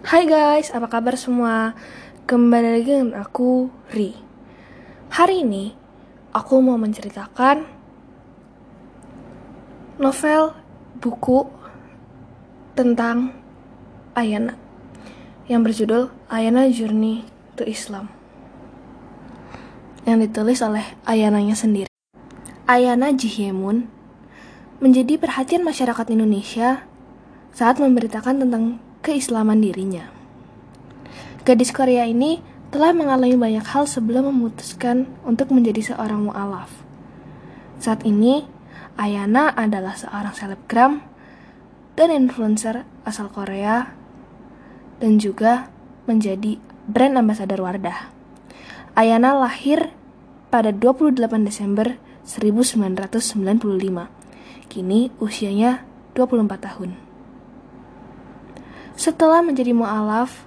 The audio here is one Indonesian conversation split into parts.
Hai guys, apa kabar semua? Kembali lagi dengan aku, Ri. Hari ini, aku mau menceritakan novel buku tentang Ayana yang berjudul Ayana Journey to Islam yang ditulis oleh Ayananya sendiri. Ayana Jihyemun menjadi perhatian masyarakat Indonesia saat memberitakan tentang keislaman dirinya. Gadis Korea ini telah mengalami banyak hal sebelum memutuskan untuk menjadi seorang mu'alaf. Saat ini, Ayana adalah seorang selebgram dan influencer asal Korea dan juga menjadi brand ambassador Wardah. Ayana lahir pada 28 Desember 1995. Kini usianya 24 tahun. Setelah menjadi mu'alaf,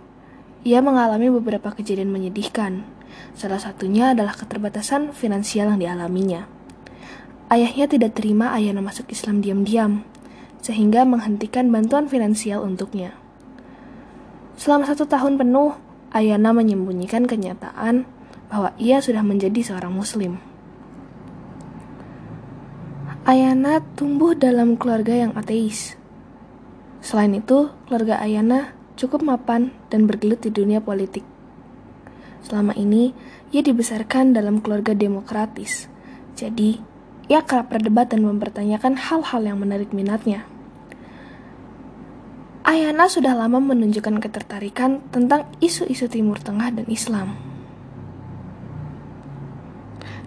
ia mengalami beberapa kejadian menyedihkan. Salah satunya adalah keterbatasan finansial yang dialaminya. Ayahnya tidak terima Ayana masuk Islam diam-diam, sehingga menghentikan bantuan finansial untuknya. Selama satu tahun penuh, Ayana menyembunyikan kenyataan bahwa ia sudah menjadi seorang Muslim. Ayana tumbuh dalam keluarga yang ateis. Selain itu, keluarga Ayana cukup mapan dan bergelut di dunia politik. Selama ini, ia dibesarkan dalam keluarga demokratis. Jadi, ia kerap berdebat dan mempertanyakan hal-hal yang menarik minatnya. Ayana sudah lama menunjukkan ketertarikan tentang isu-isu Timur Tengah dan Islam.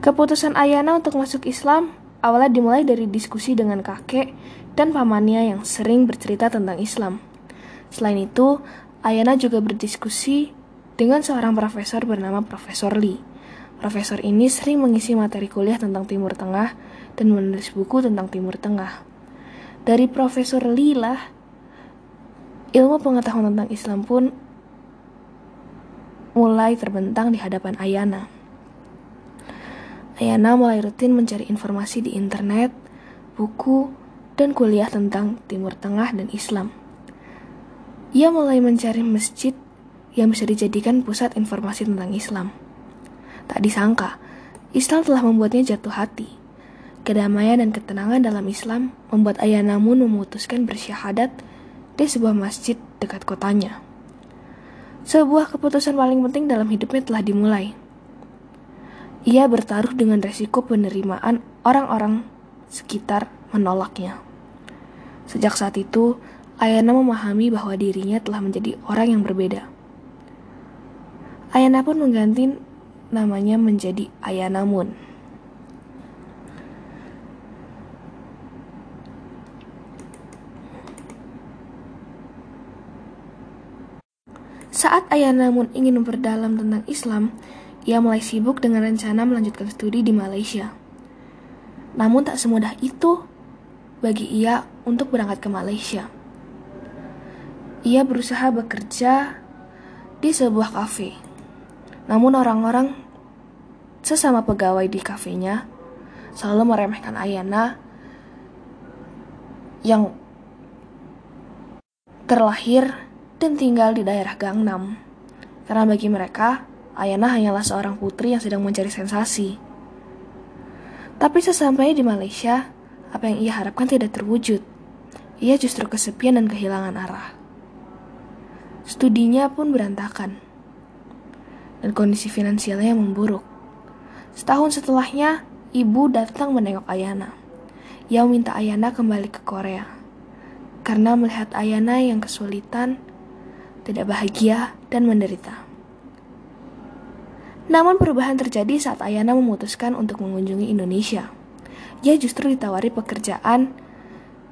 Keputusan Ayana untuk masuk Islam awalnya dimulai dari diskusi dengan kakek dan pamannya yang sering bercerita tentang Islam. Selain itu, Ayana juga berdiskusi dengan seorang profesor bernama Profesor Lee. Profesor ini sering mengisi materi kuliah tentang Timur Tengah dan menulis buku tentang Timur Tengah. Dari Profesor Lee lah, ilmu pengetahuan tentang Islam pun mulai terbentang di hadapan Ayana. Ayana mulai rutin mencari informasi di internet, buku, dan kuliah tentang Timur Tengah dan Islam. Ia mulai mencari masjid yang bisa dijadikan pusat informasi tentang Islam. Tak disangka, Islam telah membuatnya jatuh hati. Kedamaian dan ketenangan dalam Islam membuat Ayah namun memutuskan bersyahadat di sebuah masjid dekat kotanya. Sebuah keputusan paling penting dalam hidupnya telah dimulai. Ia bertaruh dengan resiko penerimaan orang-orang sekitar menolaknya. Sejak saat itu, Ayana memahami bahwa dirinya telah menjadi orang yang berbeda. Ayana pun mengganti namanya menjadi Ayana Moon. Saat Ayana Moon ingin memperdalam tentang Islam, ia mulai sibuk dengan rencana melanjutkan studi di Malaysia. Namun tak semudah itu bagi ia untuk berangkat ke Malaysia. Ia berusaha bekerja di sebuah kafe. Namun orang-orang sesama pegawai di kafenya selalu meremehkan Ayana yang terlahir dan tinggal di daerah Gangnam. Karena bagi mereka, Ayana hanyalah seorang putri yang sedang mencari sensasi. Tapi sesampainya di Malaysia, apa yang ia harapkan tidak terwujud. Ia justru kesepian dan kehilangan arah. Studinya pun berantakan. Dan kondisi finansialnya memburuk. Setahun setelahnya, ibu datang menengok Ayana. Ia minta Ayana kembali ke Korea. Karena melihat Ayana yang kesulitan, tidak bahagia, dan menderita. Namun perubahan terjadi saat Ayana memutuskan untuk mengunjungi Indonesia ia justru ditawari pekerjaan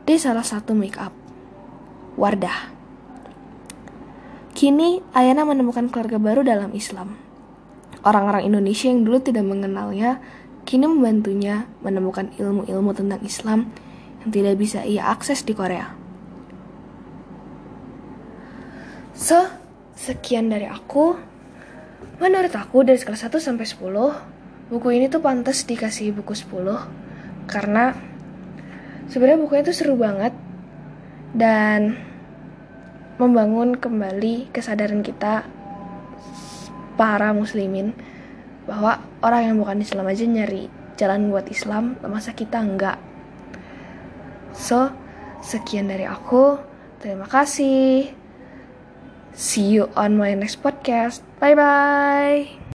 di salah satu make up, Wardah. Kini, Ayana menemukan keluarga baru dalam Islam. Orang-orang Indonesia yang dulu tidak mengenalnya, kini membantunya menemukan ilmu-ilmu tentang Islam yang tidak bisa ia akses di Korea. So, sekian dari aku. Menurut aku dari skala 1 sampai 10, buku ini tuh pantas dikasih buku 10 karena sebenarnya bukunya itu seru banget dan membangun kembali kesadaran kita para muslimin bahwa orang yang bukan Islam aja nyari jalan buat Islam, masa kita enggak? So, sekian dari aku. Terima kasih. See you on my next podcast. Bye bye.